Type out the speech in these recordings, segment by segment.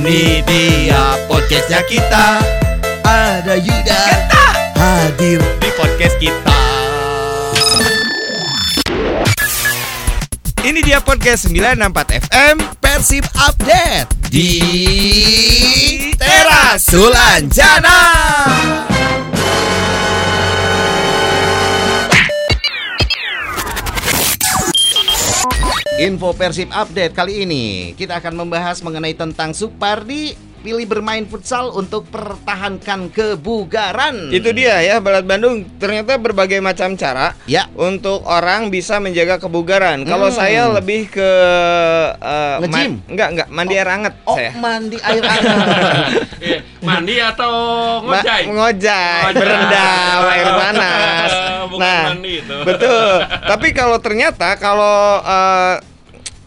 Ini dia podcastnya kita. Ada Yuda. Hadir di podcast kita. Ini dia podcast 964 FM Persib Update di Teras. Sulanjana. Info Persib Update kali ini kita akan membahas mengenai tentang Supardi pilih bermain futsal untuk pertahankan kebugaran. Itu dia ya Balat Bandung ternyata berbagai macam cara Ya. untuk orang bisa menjaga kebugaran. Kalau Hmm. saya lebih ke uh, Nge-gym? ma- enggak enggak mandi air hangat Oh, saya. mandi air hangat. Eh, mandi atau Ma- ngojai? ngojai, Ngojai. berendam air panas. Bukan nah, mandi itu. betul. Tapi kalau ternyata kalau uh,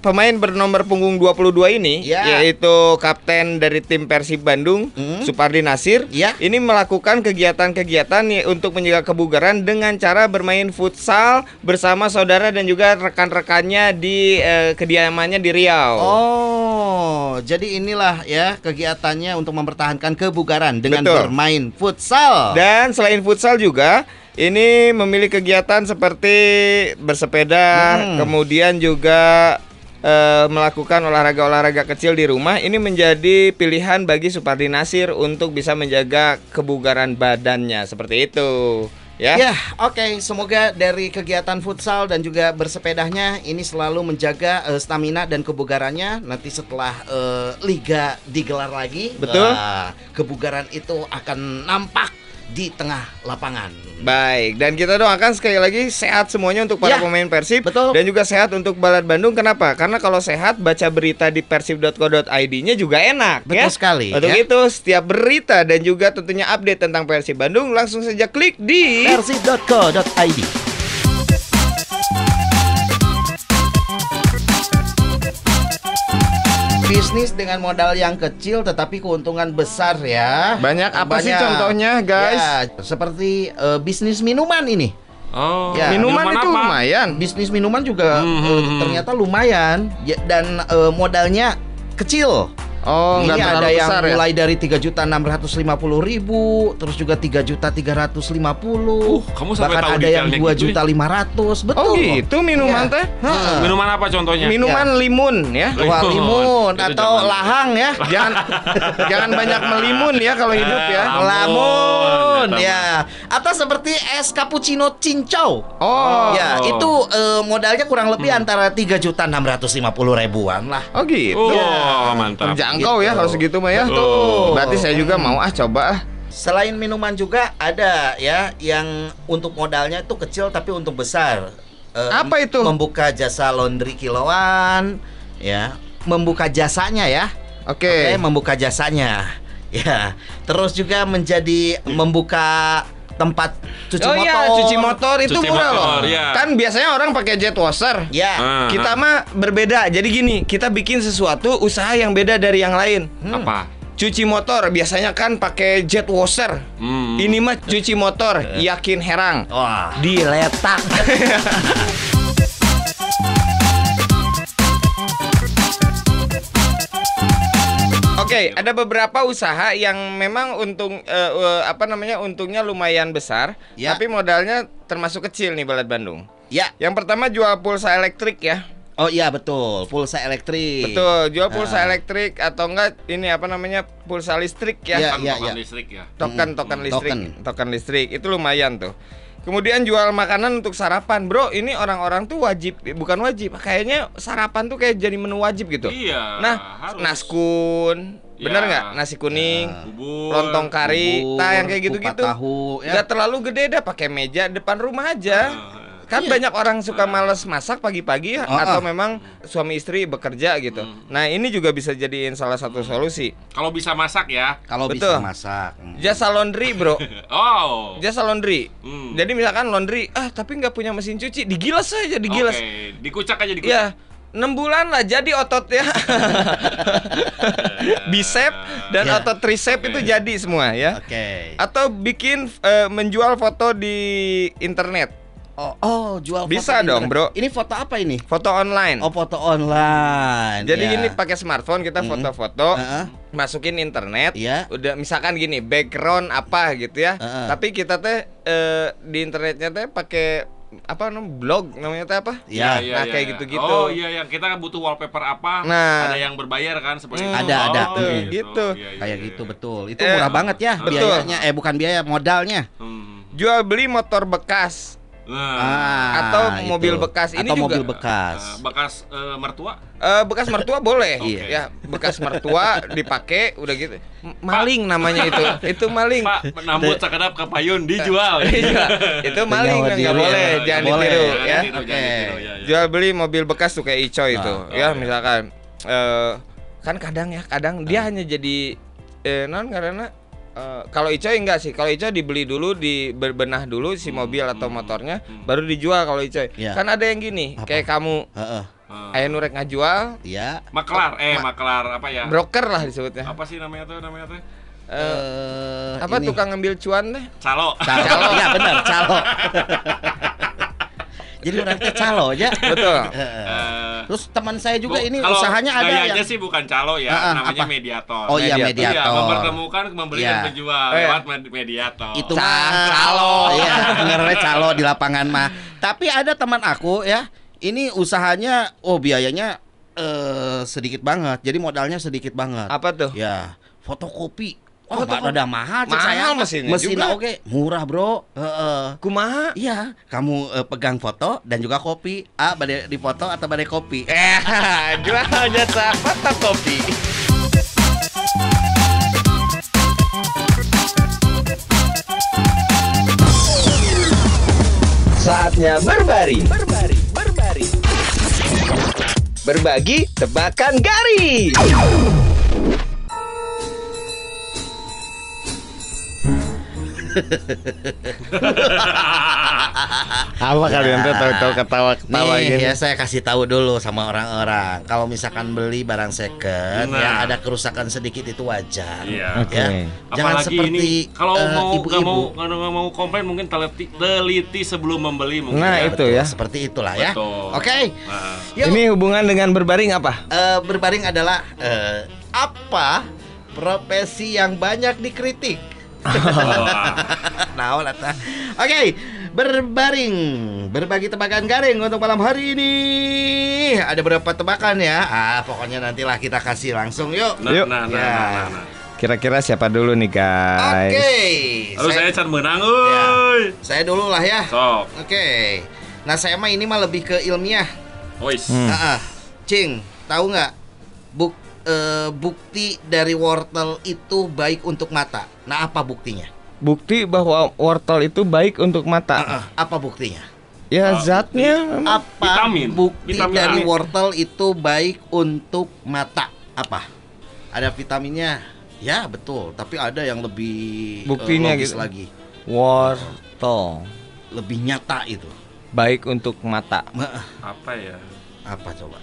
pemain bernomor punggung 22 ini Ya. yaitu kapten dari tim Persib Bandung, Hmm. Supardi Nasir, Ya. ini melakukan kegiatan-kegiatan untuk menjaga kebugaran dengan cara bermain futsal bersama saudara dan juga rekan-rekannya di eh, kediamannya di Riau. Oh, jadi inilah ya kegiatannya untuk mempertahankan kebugaran dengan Betul. bermain futsal. Dan selain futsal juga ini memiliki kegiatan seperti bersepeda, Hmm. kemudian juga eh, melakukan olahraga-olahraga kecil di rumah. Ini menjadi pilihan bagi Supardi Nasir untuk bisa menjaga kebugaran badannya seperti itu. Ya. Ya, oke. Semoga dari kegiatan futsal dan juga bersepedanya ini selalu menjaga eh, stamina dan kebugarannya. Nanti setelah eh, liga digelar lagi, Betul. wah, kebugaran itu akan nampak di tengah lapangan. Baik, dan kita doakan sekali lagi sehat semuanya untuk para Ya, pemain Persib betul. dan juga sehat untuk Balad Bandung. Kenapa? Karena kalau sehat baca berita di persib.co.id-nya juga enak Betul ya. sekali, Untuk ya. itu setiap berita dan juga tentunya update tentang Persib Bandung langsung saja klik di Persib.co.id. Bisnis dengan modal yang kecil tetapi keuntungan besar ya. Banyak apa sih contohnya, guys? Ya, seperti eh, bisnis minuman ini. Oh, Ya. minuman, itu apa? lumayan. Bisnis minuman juga Hmm, hmm. ternyata lumayan ya, dan eh, modalnya kecil. Oh, ini ada terlalu yang besar ya. mulai dari tiga juta enam ratus lima puluh ribu, terus juga tiga juta tiga ratus lima puluh. Uh, kamu sampai bahkan tahu ada yang detailnya dua gitu juta lima ratus, betul. Oh gitu minuman Iya. teh? Heeh. Minuman apa contohnya? Minuman limun ya. Wah, limun Itu atau zaman- lahang ya. jangan jangan banyak melimun ya kalau hidup ya. Eh, Ampun, Lamun ya, ya. Atau seperti es cappuccino cincau. Oh. Ya, itu eh, modalnya kurang lebih antara tiga juta enam ratus lima puluh ribuan lah. Oh gitu. Oh, mantap. Terjangkau Gitu. ya kalau segitu mah ya. Betul. Berarti saya juga mau ah coba ah. Selain minuman juga ada ya yang untuk modalnya itu kecil tapi untuk besar. Eh, Apa itu? Membuka jasa laundry kiloan, ya, membuka jasanya ya. Oke. Oke, membuka jasanya. Ya. Terus juga menjadi membuka tempat cuci oh motor. iya, cuci motor itu Cuci murah motor, loh. iya. Kan biasanya orang pakai jet washer. Ya. Ah, Kita ah. mah berbeda. Jadi gini, kita bikin sesuatu usaha yang beda dari yang lain. apa? Cuci motor biasanya kan pakai jet washer. Hmm. Ini mah cuci motor, yakin herang. Wah. Diletak. Oke, ada beberapa usaha yang memang untung eh, eh, apa namanya untungnya lumayan besar, Ya. tapi modalnya termasuk kecil nih Balad Bandung. Ya. Yang pertama jual pulsa elektrik ya. Oh iya betul, pulsa elektrik. Betul, jual pulsa Ah. elektrik atau enggak ini apa namanya pulsa listrik ya. Iya, Token- iya, token iya. listrik ya. Token Hmm, token hmm, listrik, token. token listrik itu lumayan tuh. Kemudian jual makanan untuk sarapan, bro. Ini orang-orang tuh wajib, bukan wajib. Kayaknya sarapan tuh kayak jadi menu wajib gitu. Iya. Nah, harus. naskun, bener Ya. nggak? Nasi kuning, Bubur. lontong kari, Bubur, nah yang kayak gitu-gitu. tahu, ya. Nggak terlalu gede dah, pakai meja depan rumah aja. Ah. Kan banyak orang suka males masak pagi-pagi ya, Oh, atau ah. memang suami istri bekerja gitu. Hmm. Nah ini juga bisa jadiin salah satu solusi. Kalau bisa masak ya. Kalau Betul. bisa masak. Hmm. Jasa laundry bro, Oh. jasa laundry. Hmm. Jadi misalkan laundry, ah tapi nggak punya mesin cuci, digilas saja, digilas. Oke, dikucak aja dikucak. Ya, 6 bulan lah jadi ototnya. Bicep dan Ya. otot tricep itu jadi semua ya. Oke. Atau bikin eh, menjual foto di internet. Oh, oh, jual foto Bisa di dong, internet. bro. Ini foto apa ini? Foto online. Oh, foto online. Jadi ya. gini pakai smartphone kita foto-foto, Heeh. masukin internet. Iya. Udah misalkan gini background apa gitu ya. Heeh. Tapi kita teh eh, di internetnya teh pakai apa namanya blog namanya teh apa? Ya, nah, kayak gitu-gitu. Oh iya yang kita butuh wallpaper apa? Nah. ada yang berbayar kan seperti Hmm, itu. ada, ada. Oh, Gitu, gitu. Iya, iya, Kayak iya, gitu iya. betul. Itu Eh, murah banget ya betul. biayanya. Eh bukan biaya, modalnya. Hmm. Jual beli motor bekas Nah, Ah, atau itu. mobil bekas. Ini Atau juga- mobil bekas. eh, bekas eh, mertua? Eh, bekas mertua boleh, Iya. ya bekas mertua dipakai udah gitu. M- Maling namanya itu, itu maling. Pak, nambut sakedap ke payun dijual. Iya, itu maling nggak boleh, ya. jangan Boleh. ditiru ya. Oke. jangan ditiru, ya, ya. Jual beli mobil bekas tuh kayak Ico itu, Ah, ya oh, iya. misalkan eh kan kadang ya, kadang dia hanya jadi eh non karena eh, kalau Ico enggak sih, kalau Ico dibeli dulu, dibenah dulu si mobil atau motornya, hmm. baru dijual kalau Ico. Iya. Kan ada yang gini, Apa? kayak kamu Heeh. Ah. ayah nurek ngajual, Ya. Maklar, eh maklar apa ya? broker lah disebutnya. Apa sih namanya tuh namanya tuh? Eh, Eh, apa ini. tukang ngambil cuan teh? Calo. Calo. Iya benar, calo. Jadi orang teh calo aja. Betul. Heeh. Eh, Terus teman saya juga Bu, ini kalau usahanya ada yang sih bukan calo ya, Ah, ah, namanya apa? mediator. Oh iya Mediator. Iya, mempertemukan membeli Iya. dan menjual iya. lewat med- mediator. itu Ca- mah calo. Iya, dengernya calo di lapangan mah. Tapi ada teman aku ya, ini usahanya oh biayanya eh sedikit banget. Jadi modalnya sedikit banget. Apa tuh? Ya, fotokopi. Oh, Fotokopi. ada mahal cek Mahal saya. mesinnya Mesin juga. oke, murah, Bro. Heeh. Kumaha? Iya, kamu eh, pegang foto dan juga kopi. Ah, badai di foto atau badai kopi. Eh, jual jasa fotokopi. Saatnya berbari. Berbari, berbari. Berbagi tebakan garis. Apa kalian tuh tahu-tahu ketawa-ketawa Nih, gitu? ya saya kasih tahu dulu sama orang-orang. Kalau misalkan beli barang second Nah. ya ada kerusakan sedikit itu wajar. Iya. Oke. Ya. Jangan Apalagi seperti ini kalau eh, mau ibu-ibu. mau kalau nggak mau komplain mungkin teliti, teliti sebelum membeli mungkin. Nah, ya. itu Betul, ya. Seperti itulah ya. Betul. Oke. Nah, Yuk. Ini hubungan dengan berbaring apa? Eh, berbaring adalah eh, apa profesi yang banyak dikritik? Nah, Lata. Oke, berbaring, berbagi tebakan garing untuk malam hari ini. Ada berapa tebakan ya? Ah, pokoknya nantilah kita kasih langsung yuk. nah, Yuk. nah, nah, Ya. nah, nah, nah. Kira-kira siapa dulu nih guys? Oke. Lalu saya can menang, euy. saya dulu lah ya. Sok. Oke. Nah, saya mah ini mah lebih ke ilmiah. Ois. Hmm. Cing, tahu nggak? Buk eh, bukti dari wortel itu baik untuk mata. Nah, apa buktinya? Bukti bahwa wortel itu baik untuk mata. Ah, ah. Apa buktinya? Ya Ah, zatnya. Apa Vitamin. bukti Vitamin dari A. wortel itu baik untuk mata? Apa? Ada vitaminnya? Ya betul. Tapi ada yang lebih eh, Buktinya logis gitu. lagi, Wortel lebih nyata itu. baik untuk mata. Ma- Apa ya? Apa coba?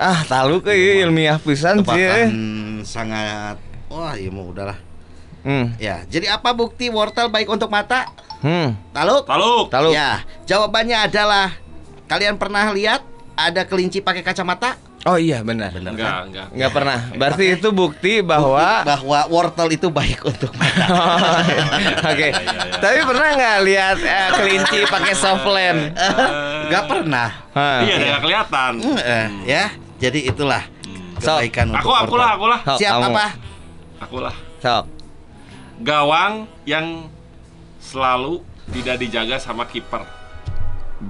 Ah, tahu ke ieu ilmiah pisan sih. Eh. sangat. Wah, iya mau udahlah. Hmm. Ya, jadi apa bukti wortel baik untuk mata? Hmm. Taluk? Taluk. Taluk. Ya, jawabannya adalah kalian pernah lihat ada kelinci pakai kacamata? Oh iya benar. Benar Enggak, kan? enggak. Nggak pernah. Berarti Oke. itu bukti bahwa bahwa wortel itu baik untuk mata. Oke. Iya, iya, iya. Tapi pernah nggak lihat eh, kelinci pakai softland? Gak pernah. Hah. Iya, nggak kelihatan. Hmm, eh, ya, jadi itulah Hmm. kebaikan untuk Aku, aku lah, aku lah. Sok, Siap kamu. apa? Aku lah. Sok. Gawang yang selalu tidak dijaga sama kiper.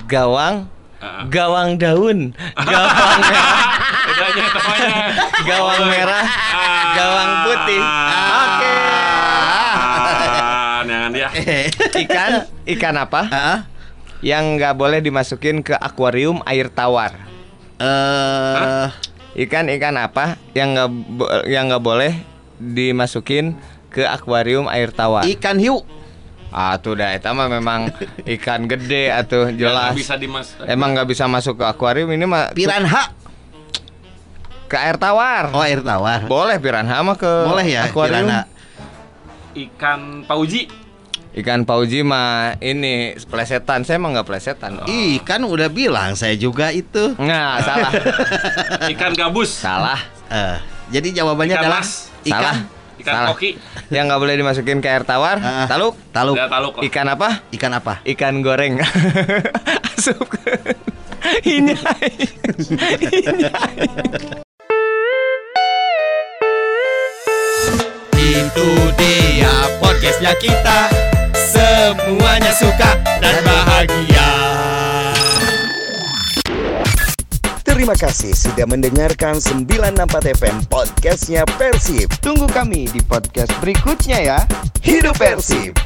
Gawang Heeh. gawang daun, gawang merah, Bedanya namanya. gawang merah, Ah. gawang putih. Oke. Ah, jangan dia. Ikan, ikan apa Heeh. yang nggak boleh dimasukin ke akuarium air tawar? Eh, Ikan-ikan apa yang nggak yang nggak boleh dimasukin ke akuarium air tawar? ikan hiu. Ah tuh dah, itu mah memang ikan gede atau jelas. Bisa dimas. Emang nggak bisa masuk ke akuarium ini mah Piranha. ke air tawar. Oh, air tawar. Boleh piranha mah ke Boleh ya, akuarium. piranha. Ikan pauji. Ikan pauji mah ini plesetan. Saya mah nggak plesetan. Ih, kan udah bilang saya juga itu. Nggak salah. Ikan gabus. salah. Eh, jadi jawabannya Ikan adalah mas. ikan Salah. Ikan Salah. koki. Yang nggak boleh dimasukin ke air tawar. Ah. Taluk. taluk. Taluk. Ikan apa? Ikan apa? Ikan goreng. Asup. Inyai. Itu dia podcastnya kita Semuanya suka dan bahagia Terima kasih sudah mendengarkan 964 FM podcastnya Persib. Tunggu kami di podcast berikutnya ya. Hidup Persib!